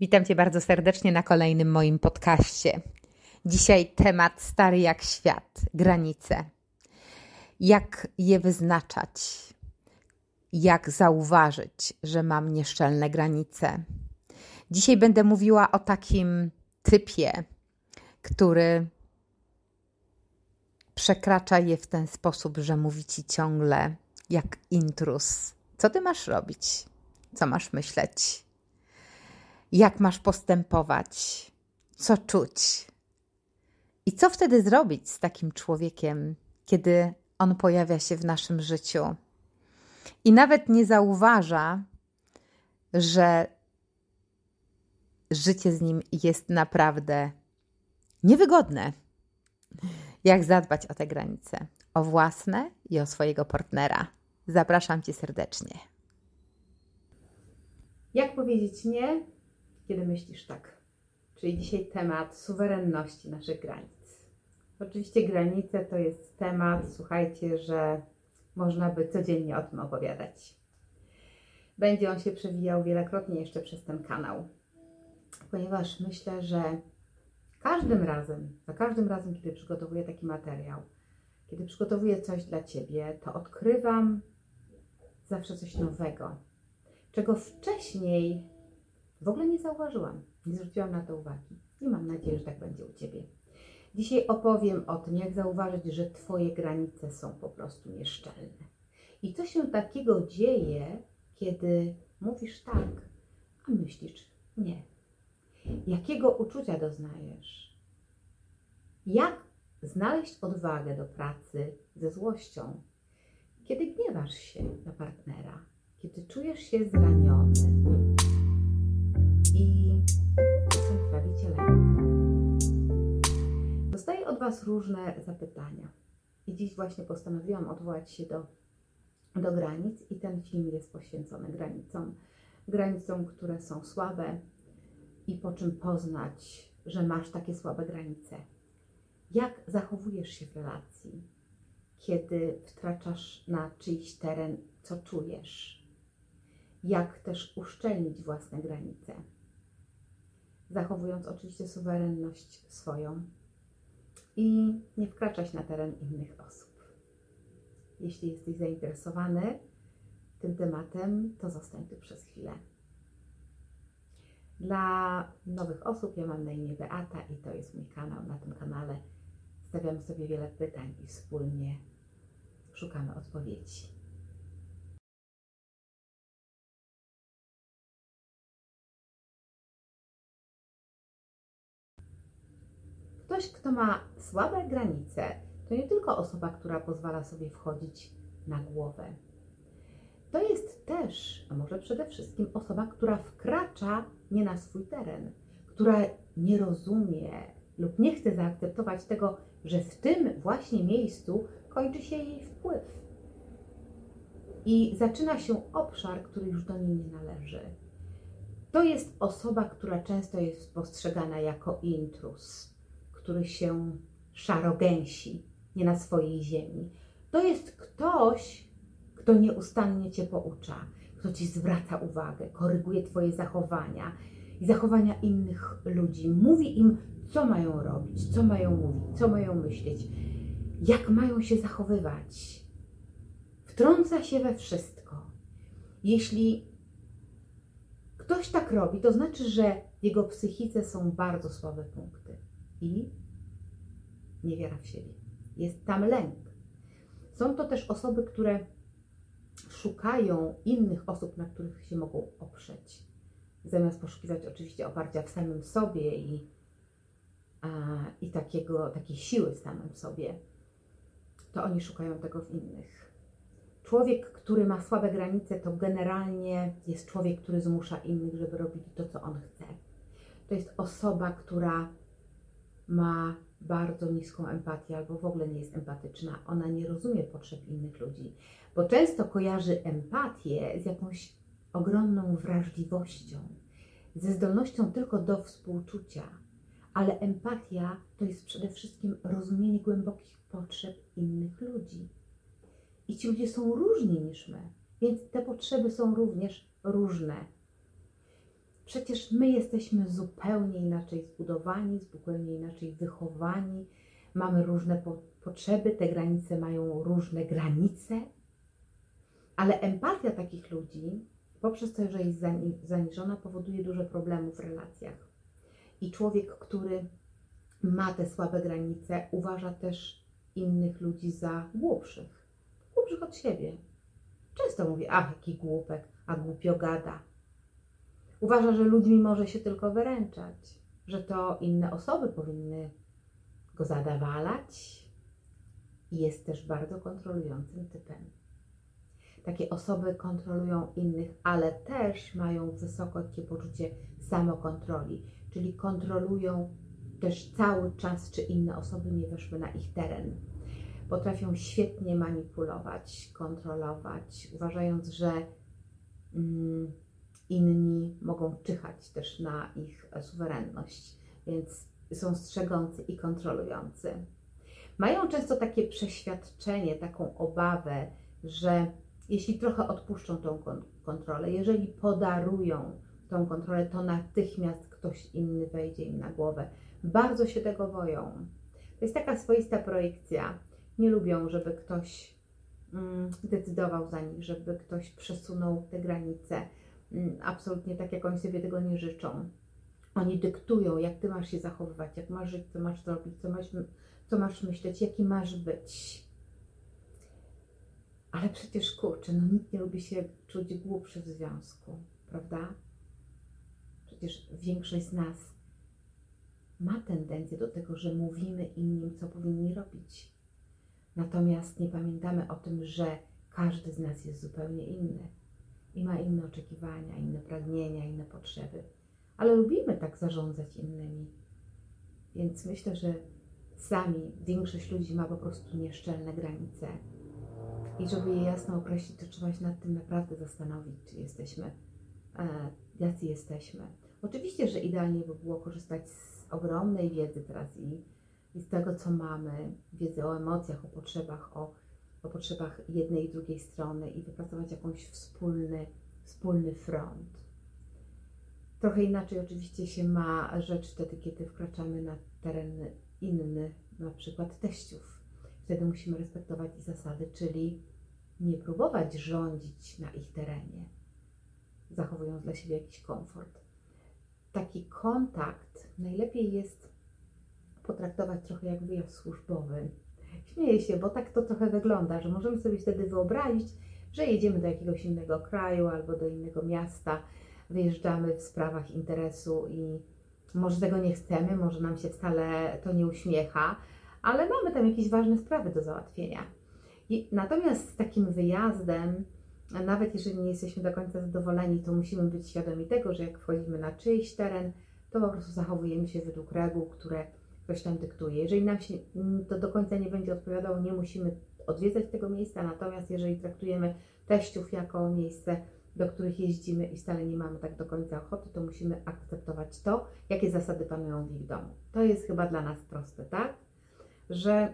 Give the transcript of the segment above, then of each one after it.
Witam Cię bardzo serdecznie na kolejnym moim podcaście. Dzisiaj temat stary jak świat granice. Jak je wyznaczać? Jak zauważyć, że mam nieszczelne granice? Dzisiaj będę mówiła o takim typie, który przekracza je w ten sposób, że mówi ci ciągle jak intrus. Co ty masz robić? Co masz myśleć? Jak masz postępować? Co czuć? I co wtedy zrobić z takim człowiekiem, kiedy on pojawia się w naszym życiu i nawet nie zauważa, że życie z nim jest naprawdę niewygodne? Jak zadbać o te granice, o własne i o swojego partnera? Zapraszam Cię serdecznie. Jak powiedzieć nie, kiedy myślisz tak? Czyli dzisiaj temat suwerenności naszych granic. Oczywiście granice to jest temat, słuchajcie, że można by codziennie o tym opowiadać. Będzie on się przewijał wielokrotnie jeszcze przez ten kanał, ponieważ myślę, że każdym razem, za każdym razem, kiedy przygotowuję taki materiał, kiedy przygotowuję coś dla Ciebie, to odkrywam zawsze coś nowego, czego wcześniej w ogóle nie zauważyłam, nie zwróciłam na to uwagi i mam nadzieję, że tak będzie u Ciebie. Dzisiaj opowiem o tym, jak zauważyć, że Twoje granice są po prostu nieszczelne. I co się takiego dzieje, kiedy mówisz tak, a myślisz nie. Jakiego uczucia doznajesz? Jak znaleźć odwagę do pracy ze złością, kiedy gniewasz się na partnera, kiedy czujesz się zraniony i lęk. Dostaję od Was różne zapytania i dziś właśnie postanowiłam odwołać się do, do granic i ten film jest poświęcony granicom, granicom, które są słabe i po czym poznać, że masz takie słabe granice. Jak zachowujesz się w relacji, kiedy wtraczasz na czyjś teren, co czujesz? Jak też uszczelnić własne granice? Zachowując oczywiście suwerenność swoją i nie wkraczać na teren innych osób. Jeśli jesteś zainteresowany tym tematem, to zostań tu przez chwilę. Dla nowych osób ja mam na imię Beata i to jest mój kanał. Na tym kanale stawiamy sobie wiele pytań i wspólnie szukamy odpowiedzi. Ktoś, kto ma słabe granice, to nie tylko osoba, która pozwala sobie wchodzić na głowę. To jest też, a może przede wszystkim, osoba, która wkracza nie na swój teren, która nie rozumie lub nie chce zaakceptować tego, że w tym właśnie miejscu kończy się jej wpływ. I zaczyna się obszar, który już do niej nie należy. To jest osoba, która często jest postrzegana jako intrus, który się szarogęsi, nie na swojej ziemi. To jest ktoś, kto nieustannie Cię poucza, kto Ci zwraca uwagę, koryguje Twoje zachowania i zachowania innych ludzi. Mówi im, co mają robić, co mają mówić, co mają myśleć, jak mają się zachowywać. Wtrąca się we wszystko. Jeśli ktoś tak robi, to znaczy, że w jego psychice są bardzo słabe punkty i niewiara w siebie. Jest tam lęk. Są to też osoby, które szukają innych osób, na których się mogą oprzeć, zamiast poszukiwać oczywiście oparcia w samym sobie i, a, i takiego, takiej siły w samym sobie, to oni szukają tego w innych. Człowiek, który ma słabe granice, to generalnie jest człowiek, który zmusza innych, żeby robili to, co on chce. To jest osoba, która ma bardzo niską empatię albo w ogóle nie jest empatyczna. Ona nie rozumie potrzeb innych ludzi, bo często kojarzy empatię z jakąś ogromną wrażliwością, ze zdolnością tylko do współczucia. Ale empatia to jest przede wszystkim rozumienie głębokich potrzeb innych ludzi. I ci ludzie są różni niż my, więc te potrzeby są również różne. Przecież my jesteśmy zupełnie inaczej zbudowani, zupełnie inaczej wychowani, mamy różne po potrzeby, te granice mają różne granice, ale empatia takich ludzi, poprzez to, że jest zaniżona, powoduje duże problemy w relacjach. I człowiek, który ma te słabe granice, uważa też innych ludzi za głupszych. Głupszych od siebie. Często mówi, ach, jaki głupek, a głupio gada. Uważa, że ludźmi może się tylko wyręczać, że to inne osoby powinny go zadawalać i jest też bardzo kontrolującym typem. Takie osoby kontrolują innych, ale też mają wysokie poczucie samokontroli, czyli kontrolują też cały czas, czy inne osoby nie weszły na ich teren. Potrafią świetnie manipulować, kontrolować, uważając, że mm, inni mogą czyhać też na ich suwerenność, więc są strzegący i kontrolujący. Mają często takie przeświadczenie, taką obawę, że jeśli trochę odpuszczą tą kontrolę, jeżeli podarują tą kontrolę, to natychmiast ktoś inny wejdzie im na głowę. Bardzo się tego boją. To jest taka swoista projekcja. Nie lubią, żeby ktoś mm, decydował za nich, żeby ktoś przesunął te granice. Mm, absolutnie tak, jak oni sobie tego nie życzą. Oni dyktują, jak ty masz się zachowywać, jak masz żyć, co masz zrobić, co masz, co masz myśleć, jaki masz być. Ale przecież kurczę, no nikt nie lubi się czuć głupszy w związku, prawda? Przecież większość z nas ma tendencję do tego, że mówimy innym, co powinni robić. Natomiast nie pamiętamy o tym, że każdy z nas jest zupełnie inny i ma inne oczekiwania, inne pragnienia, inne potrzeby. Ale lubimy tak zarządzać innymi. Więc myślę, że sami większość ludzi ma po prostu nieszczelne granice. I żeby je jasno określić, to trzeba się nad tym naprawdę zastanowić, czy jesteśmy, e, jacy jesteśmy. Oczywiście, że idealnie by było korzystać z ogromnej wiedzy teraz i, i z tego, co mamy, wiedzy o emocjach, o potrzebach, o, o potrzebach jednej i drugiej strony i wypracować jakąś wspólny, wspólny front. Trochę inaczej oczywiście się ma rzecz wtedy, kiedy wkraczamy na teren inny, na przykład teściów. Wtedy musimy respektować ich zasady, czyli nie próbować rządzić na ich terenie, zachowując dla siebie jakiś komfort. Taki kontakt najlepiej jest potraktować trochę jak wyjazd służbowy. Śmieję się, bo tak to trochę wygląda, że możemy sobie wtedy wyobrazić, że jedziemy do jakiegoś innego kraju albo do innego miasta, wyjeżdżamy w sprawach interesu i może tego nie chcemy, może nam się wcale to nie uśmiecha, ale mamy tam jakieś ważne sprawy do załatwienia. I natomiast z takim wyjazdem, nawet jeżeli nie jesteśmy do końca zadowoleni, to musimy być świadomi tego, że jak wchodzimy na czyjś teren, to po prostu zachowujemy się według reguł, które ktoś tam dyktuje. Jeżeli nam się to do końca nie będzie odpowiadało, nie musimy odwiedzać tego miejsca, natomiast jeżeli traktujemy teściów jako miejsce, do których jeździmy i wcale nie mamy tak do końca ochoty, to musimy akceptować to, jakie zasady panują w ich domu. To jest chyba dla nas proste, tak? Że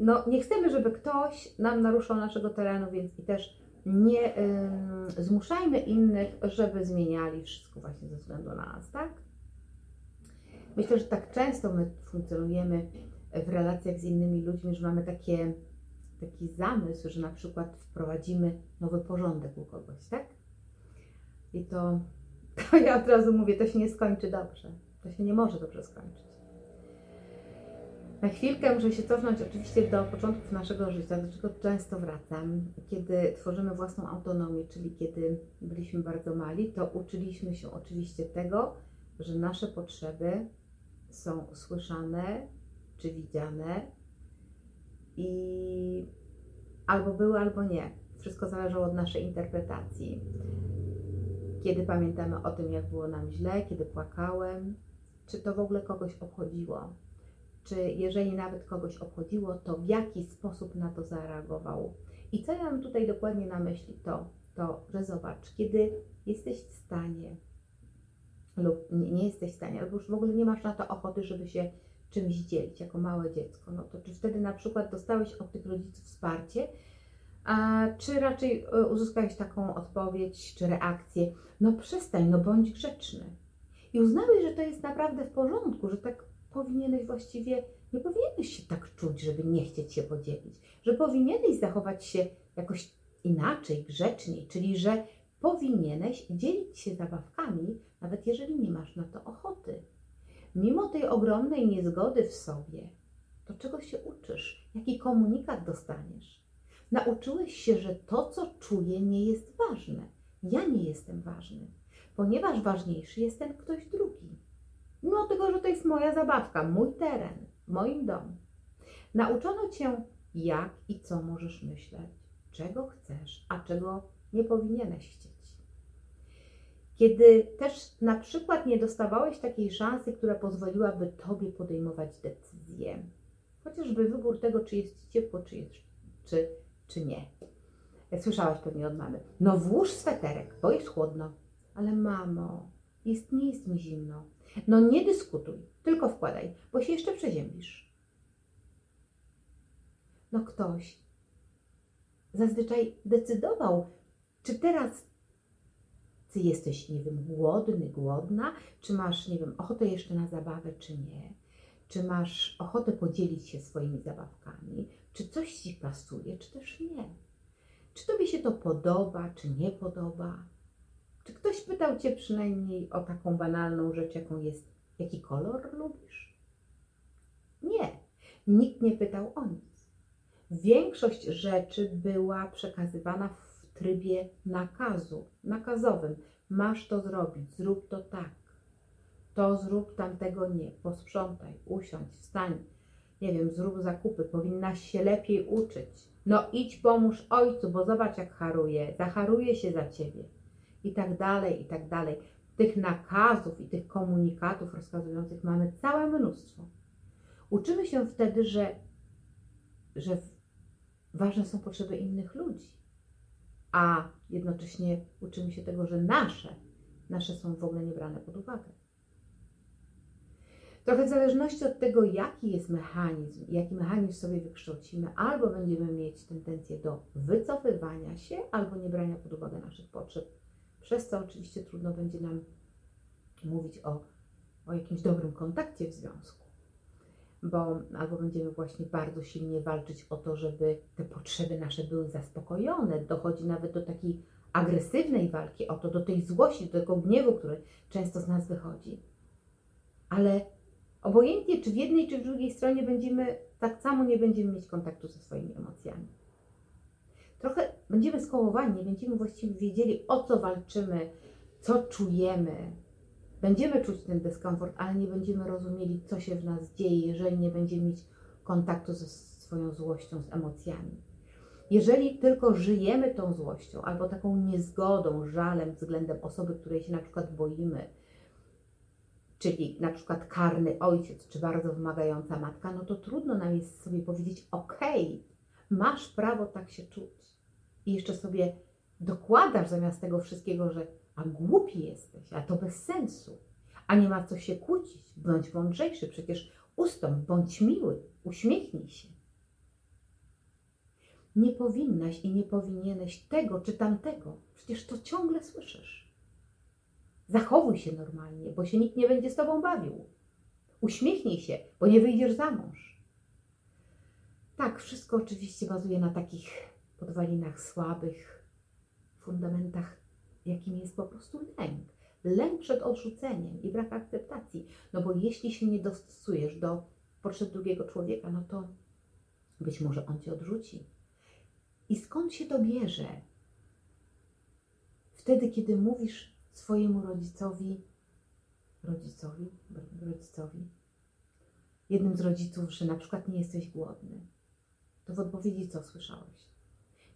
no, nie chcemy, żeby ktoś nam naruszał naszego terenu, więc i też nie zmuszajmy innych, żeby zmieniali wszystko właśnie ze względu na nas, tak? Myślę, że tak często my funkcjonujemy w relacjach z innymi ludźmi, że mamy takie taki zamysł, że na przykład wprowadzimy nowy porządek u kogoś, tak? I to, to ja od razu mówię, to się nie skończy dobrze. To się nie może dobrze skończyć. Na chwilkę muszę się cofnąć oczywiście do początków naszego życia, do czego często wracam. Kiedy tworzymy własną autonomię, czyli kiedy byliśmy bardzo mali, to uczyliśmy się oczywiście tego, że nasze potrzeby są słyszane czy widziane i albo były, albo nie. Wszystko zależało od naszej interpretacji. Kiedy pamiętamy o tym, jak było nam źle, kiedy płakałem, czy to w ogóle kogoś obchodziło? Czy jeżeli nawet kogoś obchodziło, to w jaki sposób na to zareagował? I co ja mam tutaj dokładnie na myśli? To, to że zobacz, kiedy jesteś w stanie lub nie, jesteś w stanie, albo już w ogóle nie masz na to ochoty, żeby się czymś dzielić jako małe dziecko, no to czy wtedy na przykład dostałeś od tych rodziców wsparcie, A czy raczej e, uzyskałeś taką odpowiedź czy reakcję? No przestań, no bądź grzeczny. I uznałeś, że to jest naprawdę w porządku, że tak powinieneś właściwie, nie powinieneś się tak czuć, żeby nie chcieć się podzielić, że powinieneś zachować się jakoś inaczej, grzeczniej, czyli że powinieneś dzielić się zabawkami, nawet jeżeli nie masz na to ochoty. Mimo tej ogromnej niezgody w sobie, to czego się uczysz? Jaki komunikat dostaniesz? Nauczyłeś się, że to, co czuję, nie jest ważne. Ja nie jestem ważny, ponieważ ważniejszy jest ten ktoś drugi. Mimo tego, że to jest moja zabawka, mój teren, moim domu. Nauczono cię, jak i co możesz myśleć, czego chcesz, a czego nie powinieneś chcieć. Kiedy też na przykład nie dostawałeś takiej szansy, która pozwoliłaby Tobie podejmować decyzje, chociażby wybór tego, czy jest Ci ciepło, czy, jest, czy, czy nie. Słyszałaś pewnie od mamy, no włóż sweterek, bo jest chłodno. Ale mamo, jest, nie jest mi zimno. No nie dyskutuj, tylko wkładaj, bo się jeszcze przeziębisz. No ktoś zazwyczaj decydował, czy teraz ty jesteś, nie wiem, głodny, głodna, czy masz, nie wiem, ochotę jeszcze na zabawę, czy nie, czy masz ochotę podzielić się swoimi zabawkami, czy coś ci pasuje, czy też nie. Czy tobie się to podoba, czy nie podoba? Czy ktoś pytał cię przynajmniej o taką banalną rzecz, jaką jest, jaki kolor lubisz? Nie, nikt nie pytał o nic. Większość rzeczy była przekazywana w trybie nakazu, nakazowym. Masz to zrobić, zrób to tak. To zrób, tamtego nie. Posprzątaj, usiądź, wstań. Nie wiem, zrób zakupy, powinnaś się lepiej uczyć. No idź pomóż ojcu, bo zobacz jak haruje, zacharuje się za ciebie. I tak dalej, i tak dalej. Tych nakazów i tych komunikatów rozkazujących mamy całe mnóstwo. Uczymy się wtedy, że, że ważne są potrzeby innych ludzi a jednocześnie uczymy się tego, że nasze, nasze są w ogóle nie brane pod uwagę. Trochę w zależności od tego, jaki jest mechanizm, jaki mechanizm sobie wykształcimy, albo będziemy mieć tendencję do wycofywania się, albo nie brania pod uwagę naszych potrzeb, przez co oczywiście trudno będzie nam mówić o, o jakimś dobrym kontakcie w związku bo albo będziemy właśnie bardzo silnie walczyć o to, żeby te potrzeby nasze były zaspokojone. Dochodzi nawet do takiej agresywnej walki o to, do tej złości, do tego gniewu, który często z nas wychodzi. Ale obojętnie, czy w jednej, czy w drugiej stronie będziemy, tak samo nie będziemy mieć kontaktu ze swoimi emocjami. Trochę będziemy skołowani, nie będziemy właściwie wiedzieli, o co walczymy, co czujemy, Będziemy czuć ten dyskomfort, ale nie będziemy rozumieli, co się w nas dzieje, jeżeli nie będziemy mieć kontaktu ze swoją złością, z emocjami. Jeżeli tylko żyjemy tą złością albo taką niezgodą, żalem względem osoby, której się na przykład boimy, czyli na przykład karny ojciec czy bardzo wymagająca matka, no to trudno nam jest sobie powiedzieć: OK, masz prawo tak się czuć. I jeszcze sobie dokładasz zamiast tego wszystkiego, że a głupi jesteś, a to bez sensu, a nie ma co się kłócić, bądź mądrzejszy, przecież ustąp, bądź miły, uśmiechnij się. Nie powinnaś i nie powinieneś tego czy tamtego, przecież to ciągle słyszysz. Zachowuj się normalnie, bo się nikt nie będzie z tobą bawił. Uśmiechnij się, bo nie wyjdziesz za mąż. Tak, wszystko oczywiście bazuje na takich podwalinach słabych, fundamentach jakim jest po prostu lęk. Lęk przed odrzuceniem i brak akceptacji. No bo jeśli się nie dostosujesz do potrzeb drugiego człowieka, no to być może on cię odrzuci. I skąd się to bierze? Wtedy, kiedy mówisz swojemu rodzicowi, rodzicowi, rodzicowi, jednym z rodziców, że na przykład nie jesteś głodny, to w odpowiedzi co słyszałeś?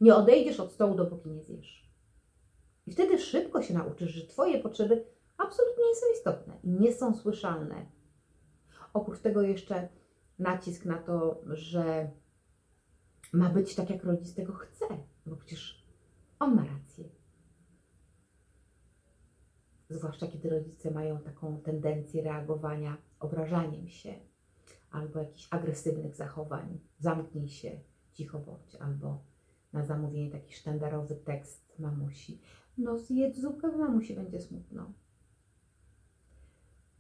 Nie odejdziesz od stołu, dopóki nie zjesz. I wtedy szybko się nauczysz, że Twoje potrzeby absolutnie nie są istotne i nie są słyszalne. Oprócz tego jeszcze nacisk na to, że ma być tak, jak rodzic tego chce, bo przecież on ma rację. Zwłaszcza kiedy rodzice mają taką tendencję reagowania obrażaniem się albo jakichś agresywnych zachowań. Zamknij się, cicho bądź, albo na zamówienie taki sztandarowy tekst mamusi. No zjedz zupkę, mamusi będzie smutno.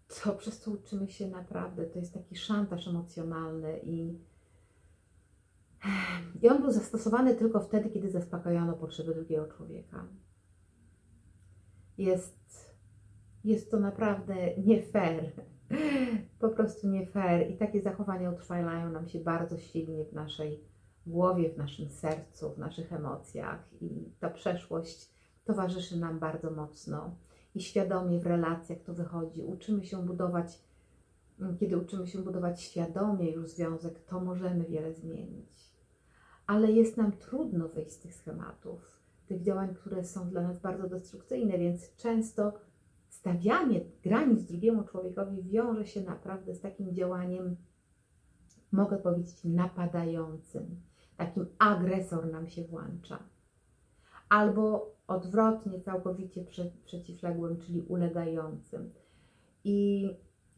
To przez to uczymy się naprawdę, to jest taki szantaż emocjonalny i, i on był zastosowany tylko wtedy, kiedy zaspokajano potrzeby drugiego człowieka. Jest, jest to naprawdę nie fair. Po prostu nie fair. I takie zachowania utrwalają nam się bardzo silnie w naszej głowie, w naszym sercu, w naszych emocjach. I ta przeszłość towarzyszy nam bardzo mocno. I świadomie w relacjach to wychodzi. Uczymy się budować, kiedy uczymy się budować świadomie już związek, to możemy wiele zmienić. Ale jest nam trudno wyjść z tych schematów, tych działań, które są dla nas bardzo destrukcyjne, więc często stawianie granic drugiemu człowiekowi wiąże się naprawdę z takim działaniem, mogę powiedzieć, napadającym. Takim agresor nam się włącza. Albo odwrotnie, całkowicie prze, przeciwległym, czyli ulegającym. I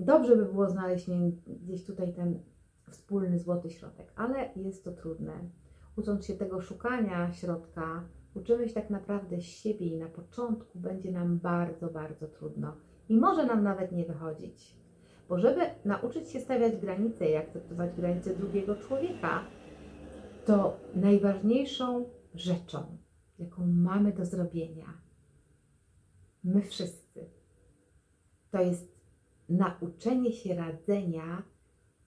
dobrze by było znaleźć gdzieś tutaj ten wspólny złoty środek, ale jest to trudne. Ucząc się tego szukania środka, uczymy się tak naprawdę siebie i na początku będzie nam bardzo, bardzo trudno. I może nam nawet nie wychodzić. Bo żeby nauczyć się stawiać granice i akceptować granice drugiego człowieka, to najważniejszą rzeczą, jaką mamy do zrobienia, my wszyscy, to jest nauczenie się radzenia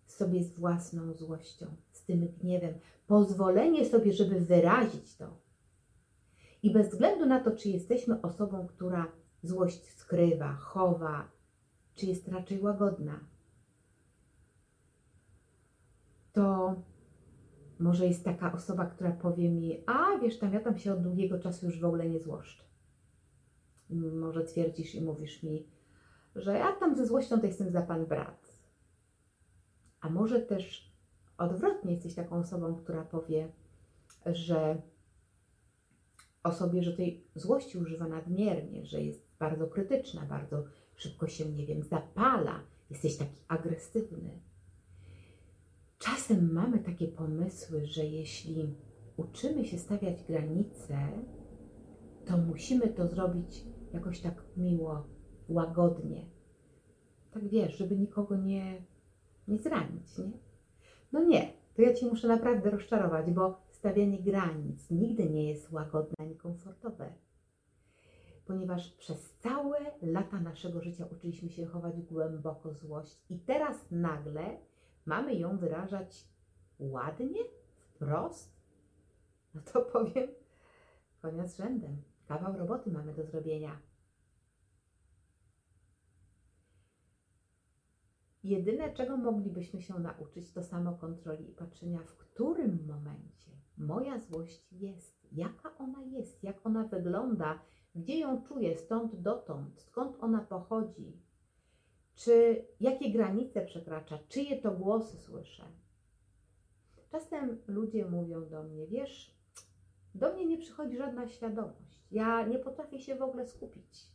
sobie z własną złością, z tym gniewem, pozwolenie sobie, żeby wyrazić to. I bez względu na to, czy jesteśmy osobą, która złość skrywa, chowa, czy jest raczej łagodna, to może jest taka osoba, która powie mi, a wiesz tam, ja tam się od długiego czasu już w ogóle nie złoszczę. Może twierdzisz i mówisz mi, że ja tam ze złością to jestem za pan brat. A może też odwrotnie jesteś taką osobą, która powie, że osobie, że tej złości używa nadmiernie, że jest bardzo krytyczna, bardzo szybko się, nie wiem, zapala, jesteś taki agresywny. Czasem mamy takie pomysły, że jeśli uczymy się stawiać granice, to musimy to zrobić jakoś tak miło, łagodnie. Tak wiesz, żeby nikogo nie, nie zranić, nie? No nie, to ja Ci muszę naprawdę rozczarować, bo stawianie granic nigdy nie jest łagodne ani komfortowe. Ponieważ przez całe lata naszego życia uczyliśmy się chować głęboko złość i teraz nagle mamy ją wyrażać ładnie, wprost, no to powiem, konia z rzędem. Kawał roboty mamy do zrobienia. Jedyne, czego moglibyśmy się nauczyć, to samokontroli i patrzenia, w którym momencie moja złość jest, jaka ona jest, jak ona wygląda, gdzie ją czuję, stąd dotąd, skąd ona pochodzi, czy jakie granice przekracza, czyje to głosy słyszę. Czasem ludzie mówią do mnie, wiesz, do mnie nie przychodzi żadna świadomość. Ja nie potrafię się w ogóle skupić.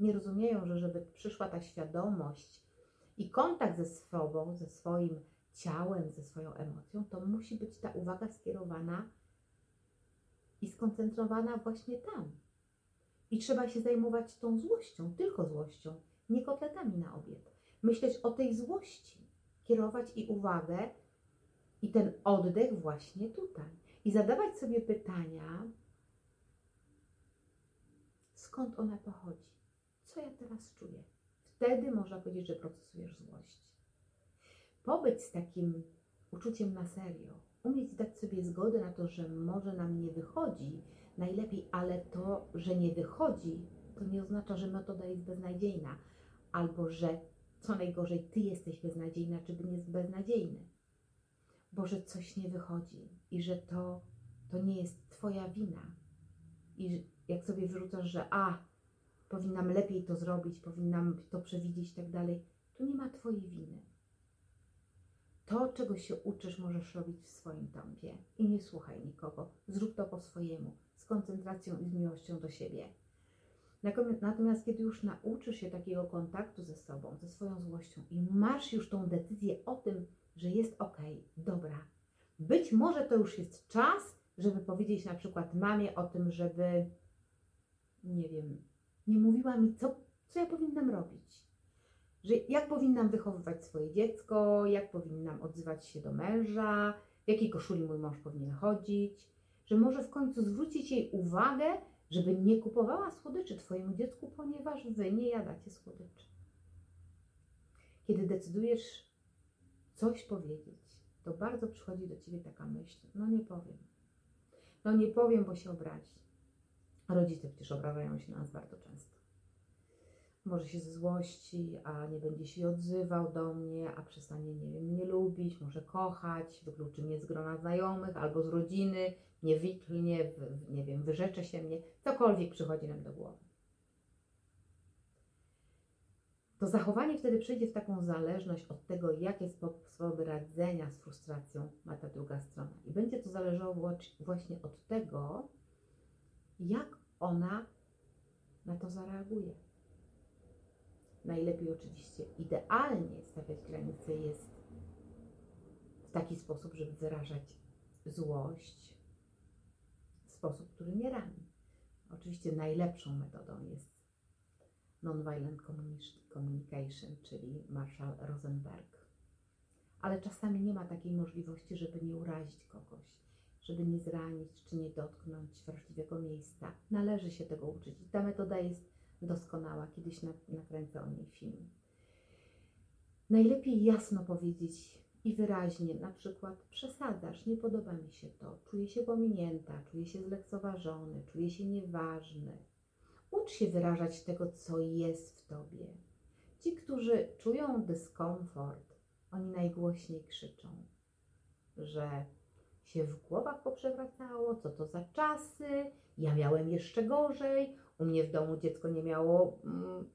Nie rozumieją, że żeby przyszła ta świadomość i kontakt ze sobą, ze swoim ciałem, ze swoją emocją, to musi być ta uwaga skierowana i skoncentrowana właśnie tam. I trzeba się zajmować tą złością, tylko złością, nie kotletami na obiad. Myśleć o tej złości, kierować i uwagę i ten oddech właśnie tutaj. I zadawać sobie pytania, skąd ona pochodzi, co ja teraz czuję. Wtedy można powiedzieć, że procesujesz złość. Pobyć z takim uczuciem na serio, umieć dać sobie zgodę na to, że może nam nie wychodzi najlepiej, ale to, że nie wychodzi, to nie oznacza, że metoda jest beznadziejna albo że co najgorzej ty jesteś beznadziejna, czy beznadziejny, bo że coś nie wychodzi i że to, to nie jest twoja wina. I jak sobie wyrzucasz, że a, powinnam lepiej to zrobić, powinnam to przewidzieć i tak dalej, to nie ma twojej winy. To, czego się uczysz, możesz robić w swoim tempie i nie słuchaj nikogo. Zrób to po swojemu, z koncentracją i z miłością do siebie. Natomiast kiedy już nauczysz się takiego kontaktu ze sobą, ze swoją złością i masz już tą decyzję o tym, że jest ok, dobra, być może to już jest czas żeby powiedzieć na przykład mamie o tym, żeby, nie wiem, nie mówiła mi, co, co ja powinnam robić. Że jak powinnam wychowywać swoje dziecko, jak powinnam odzywać się do męża, w jakiej koszuli mój mąż powinien chodzić, że może w końcu zwrócić jej uwagę, żeby nie kupowała słodyczy Twojemu dziecku, ponieważ Wy nie jadacie słodyczy. Kiedy decydujesz coś powiedzieć, to bardzo przychodzi do Ciebie taka myśl, no nie powiem. No nie powiem, bo się obrazi. Rodzice przecież obrażają się na nas bardzo często. Może się złości, a nie będzie się odzywał do mnie, a przestanie, nie wiem, mnie lubić, może kochać, wykluczy mnie z grona znajomych albo z rodziny, nie wyklnie, nie wiem, wyrzecze się mnie, cokolwiek przychodzi nam do głowy. To zachowanie wtedy przejdzie w taką zależność od tego, jakie sposoby radzenia z frustracją ma ta druga strona. I będzie to zależało właśnie od tego, jak ona na to zareaguje. Najlepiej oczywiście, idealnie stawiać granice jest w taki sposób, żeby wyrażać złość w sposób, który nie rani. Oczywiście najlepszą metodą jest Nonviolent Communication, czyli Marshall Rosenberg. Ale czasami nie ma takiej możliwości, żeby nie urazić kogoś, żeby nie zranić czy nie dotknąć wrażliwego miejsca. Należy się tego uczyć. Ta metoda jest doskonała. Kiedyś nakręcę o niej film. Najlepiej jasno powiedzieć i wyraźnie, na przykład przesadzasz, nie podoba mi się to, czuję się pominięta, czuję się zlekceważony, czuję się nieważny, Ucz się wyrażać tego, co jest w tobie. Ci, którzy czują dyskomfort, oni najgłośniej krzyczą, że się w głowach poprzewracało, co to za czasy, ja miałem jeszcze gorzej, u mnie w domu dziecko nie miało mm,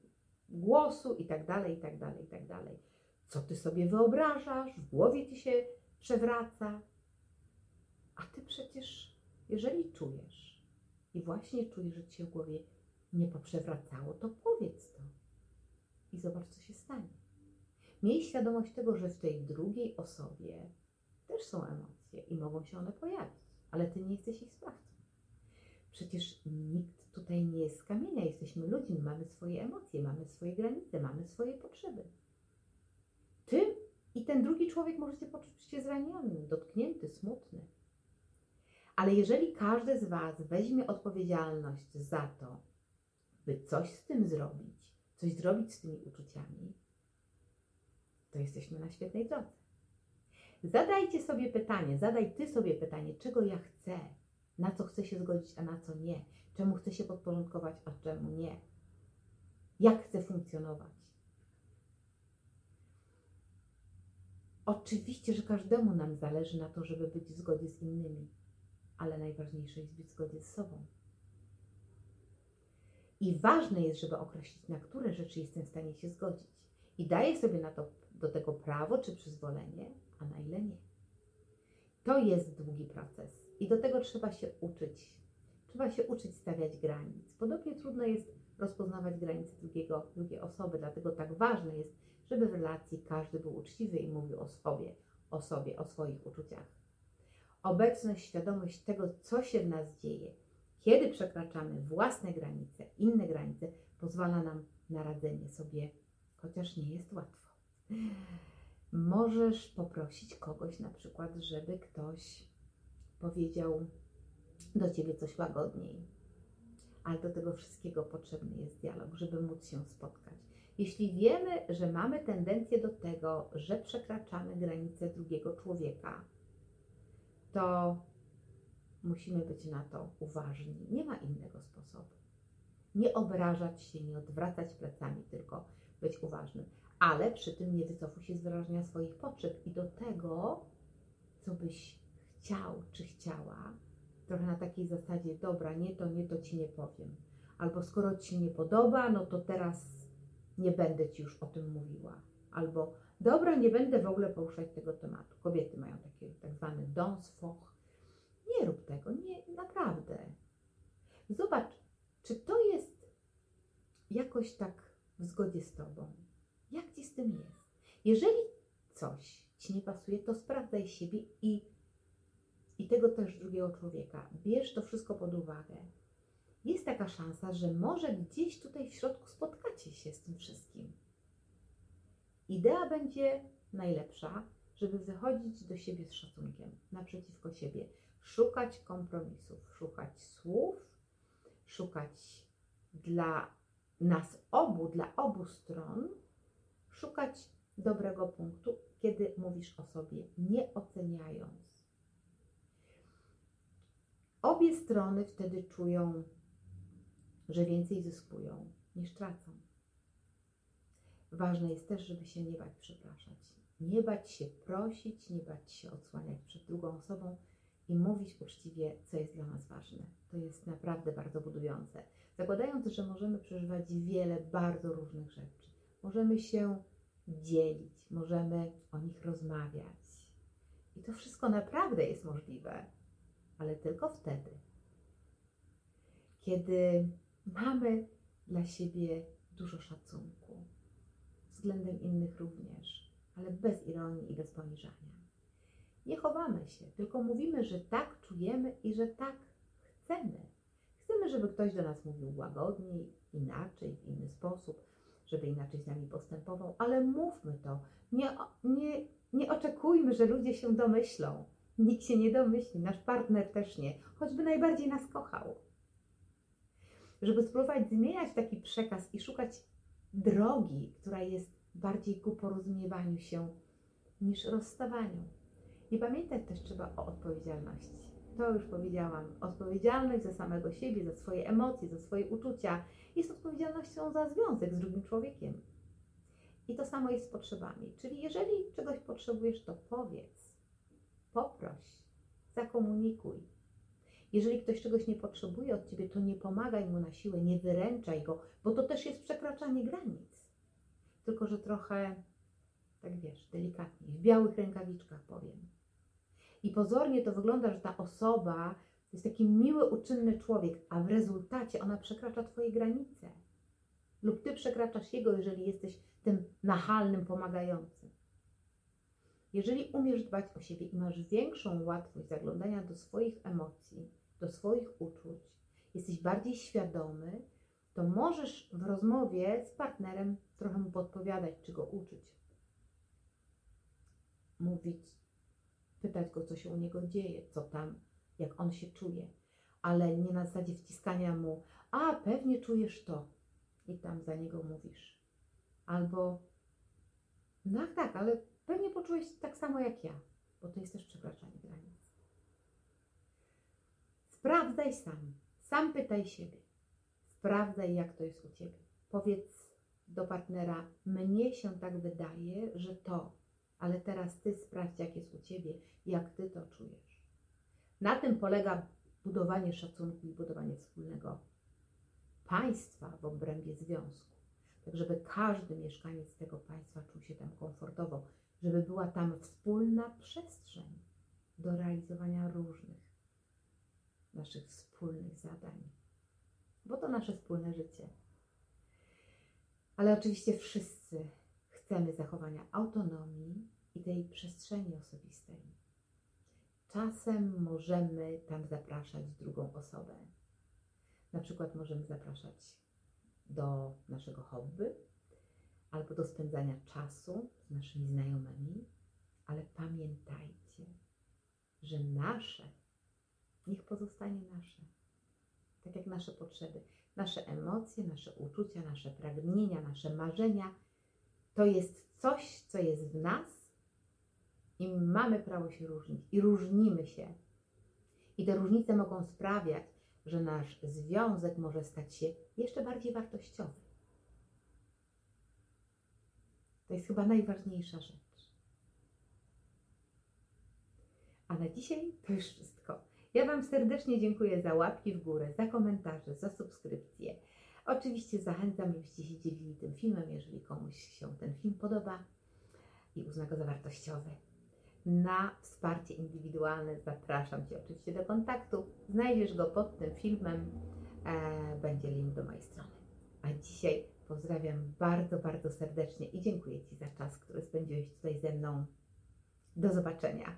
głosu i tak dalej, i tak dalej, i tak dalej. Co ty sobie wyobrażasz? W głowie ci się przewraca. A ty przecież, jeżeli czujesz i właśnie czujesz, że ci się w głowie nie poprzewracało, to powiedz to i zobacz, co się stanie. Miej świadomość tego, że w tej drugiej osobie też są emocje i mogą się one pojawić, ale ty nie jesteś ich sprawcą. Przecież nikt tutaj nie jest z kamienia, jesteśmy ludźmi, mamy swoje emocje, mamy swoje granice, mamy swoje potrzeby. Ty i ten drugi człowiek możecie poczuć się zraniony, dotknięty, smutny. Ale jeżeli każdy z Was weźmie odpowiedzialność za to, by coś z tym zrobić, coś zrobić z tymi uczuciami, to jesteśmy na świetnej drodze. Zadajcie sobie pytanie, zadaj Ty sobie pytanie, czego ja chcę, na co chcę się zgodzić, a na co nie, czemu chcę się podporządkować, a czemu nie, jak chcę funkcjonować. Oczywiście, że każdemu nam zależy na to, żeby być w zgodzie z innymi, ale najważniejsze jest być w zgodzie z sobą. I ważne jest, żeby określić, na które rzeczy jestem w stanie się zgodzić. I daję sobie na to, do tego prawo czy przyzwolenie, a na ile nie. To jest długi proces i do tego trzeba się uczyć. Trzeba się uczyć stawiać granic. Podobnie trudno jest rozpoznawać granice drugiego, drugiej osoby, dlatego tak ważne jest, żeby w relacji każdy był uczciwy i mówił o sobie, o sobie, o swoich uczuciach. Obecność, świadomość tego, co się w nas dzieje, kiedy przekraczamy własne granice, inne granice, pozwala nam na radzenie sobie, chociaż nie jest łatwo. Możesz poprosić kogoś na przykład, żeby ktoś powiedział do ciebie coś łagodniej. Ale do tego wszystkiego potrzebny jest dialog, żeby móc się spotkać. Jeśli wiemy, że mamy tendencję do tego, że przekraczamy granice drugiego człowieka, to Musimy być na to uważni. Nie ma innego sposobu. Nie obrażać się, nie odwracać plecami, tylko być uważnym. Ale przy tym nie wycofuj się z wyrażenia swoich potrzeb i do tego, co byś chciał czy chciała, trochę na takiej zasadzie, dobra, nie to, nie to ci nie powiem. Albo skoro ci się nie podoba, no to teraz nie będę ci już o tym mówiła. Albo dobra, nie będę w ogóle poruszać tego tematu. Kobiety mają takie tak zwany donsfoch, nie rób tego, nie, naprawdę. Zobacz, czy to jest jakoś tak w zgodzie z Tobą. Jak Ci z tym jest? Jeżeli coś Ci nie pasuje, to sprawdzaj siebie i i tego też drugiego człowieka. Bierz to wszystko pod uwagę. Jest taka szansa, że może gdzieś tutaj w środku spotkacie się z tym wszystkim. Idea będzie najlepsza, żeby wychodzić do siebie z szacunkiem, naprzeciwko siebie, szukać kompromisów, szukać słów, szukać dla nas obu, dla obu stron, szukać dobrego punktu, kiedy mówisz o sobie, nie oceniając. Obie strony wtedy czują, że więcej zyskują niż tracą. Ważne jest też, żeby się nie bać przepraszać. Nie bać się prosić, nie bać się odsłaniać przed drugą osobą i mówić uczciwie, co jest dla nas ważne. To jest naprawdę bardzo budujące. Zakładając, że możemy przeżywać wiele bardzo różnych rzeczy, możemy się dzielić, możemy o nich rozmawiać. I to wszystko naprawdę jest możliwe, ale tylko wtedy, kiedy mamy dla siebie dużo szacunku, względem innych również, ale bez ironii i bez poniżania. Nie chowamy się, tylko mówimy, że tak czujemy i że tak chcemy. Chcemy, żeby ktoś do nas mówił łagodniej, inaczej, w inny sposób, żeby inaczej z nami postępował, ale mówmy to. Nie, nie, nie oczekujmy, że ludzie się domyślą. Nikt się nie domyśli, nasz partner też nie, choćby najbardziej nas kochał. Żeby spróbować zmieniać taki przekaz i szukać drogi, która jest bardziej ku porozumiewaniu się niż rozstawaniu. I pamiętać też trzeba o odpowiedzialności. To już powiedziałam. Odpowiedzialność za samego siebie, za swoje emocje, za swoje uczucia jest odpowiedzialnością za związek z drugim człowiekiem. I to samo jest z potrzebami. Czyli jeżeli czegoś potrzebujesz, to powiedz, poproś, zakomunikuj. Jeżeli ktoś czegoś nie potrzebuje od ciebie, to nie pomagaj mu na siłę, nie wyręczaj go, bo to też jest przekraczanie granic. Tylko, że trochę, tak wiesz, delikatnie, w białych rękawiczkach powiem. I pozornie to wygląda, że ta osoba to jest taki miły, uczynny człowiek, a w rezultacie ona przekracza Twoje granice. Lub Ty przekraczasz jego, jeżeli jesteś tym nachalnym, pomagającym. Jeżeli umiesz dbać o siebie i masz większą łatwość zaglądania do swoich emocji, do swoich uczuć, jesteś bardziej świadomy, to możesz w rozmowie z partnerem trochę mu podpowiadać, czy go uczyć. Mówić, pytać go, co się u niego dzieje, co tam, jak on się czuje, ale nie na zasadzie wciskania mu, a pewnie czujesz to i tam za niego mówisz. Albo, no tak, ale pewnie poczułeś tak samo jak ja, bo to jest też przekraczanie granic. Sprawdzaj sam, sam pytaj siebie. Sprawdzaj, jak to jest u ciebie. Powiedz do partnera, mnie się tak wydaje, że to, ale teraz ty sprawdź, jak jest u ciebie, jak ty to czujesz. Na tym polega budowanie szacunku i budowanie wspólnego państwa w obrębie związku. Tak, żeby każdy mieszkaniec tego państwa czuł się tam komfortowo, żeby była tam wspólna przestrzeń do realizowania różnych naszych wspólnych zadań, bo to nasze wspólne życie. Ale oczywiście wszyscy chcemy zachowania autonomii i tej przestrzeni osobistej. Czasem możemy tam zapraszać drugą osobę. Na przykład możemy zapraszać do naszego hobby albo do spędzania czasu z naszymi znajomymi, ale pamiętajcie, że nasze niech pozostanie nasze. Tak jak nasze potrzeby, nasze emocje, nasze uczucia, nasze pragnienia, nasze marzenia to jest coś, co jest w nas i mamy prawo się różnić i różnimy się. I te różnice mogą sprawiać, że nasz związek może stać się jeszcze bardziej wartościowy. To jest chyba najważniejsza rzecz. A na dzisiaj to już wszystko. Ja Wam serdecznie dziękuję za łapki w górę, za komentarze, za subskrypcje. Oczywiście zachęcam, żebyście się dzielili tym filmem, jeżeli komuś się ten film podoba i uzna go za wartościowy. Na wsparcie indywidualne zapraszam Cię oczywiście do kontaktu. Znajdziesz go pod tym filmem. E, będzie link do mojej strony. A dzisiaj pozdrawiam bardzo, bardzo serdecznie i dziękuję Ci za czas, który spędziłeś tutaj ze mną. Do zobaczenia.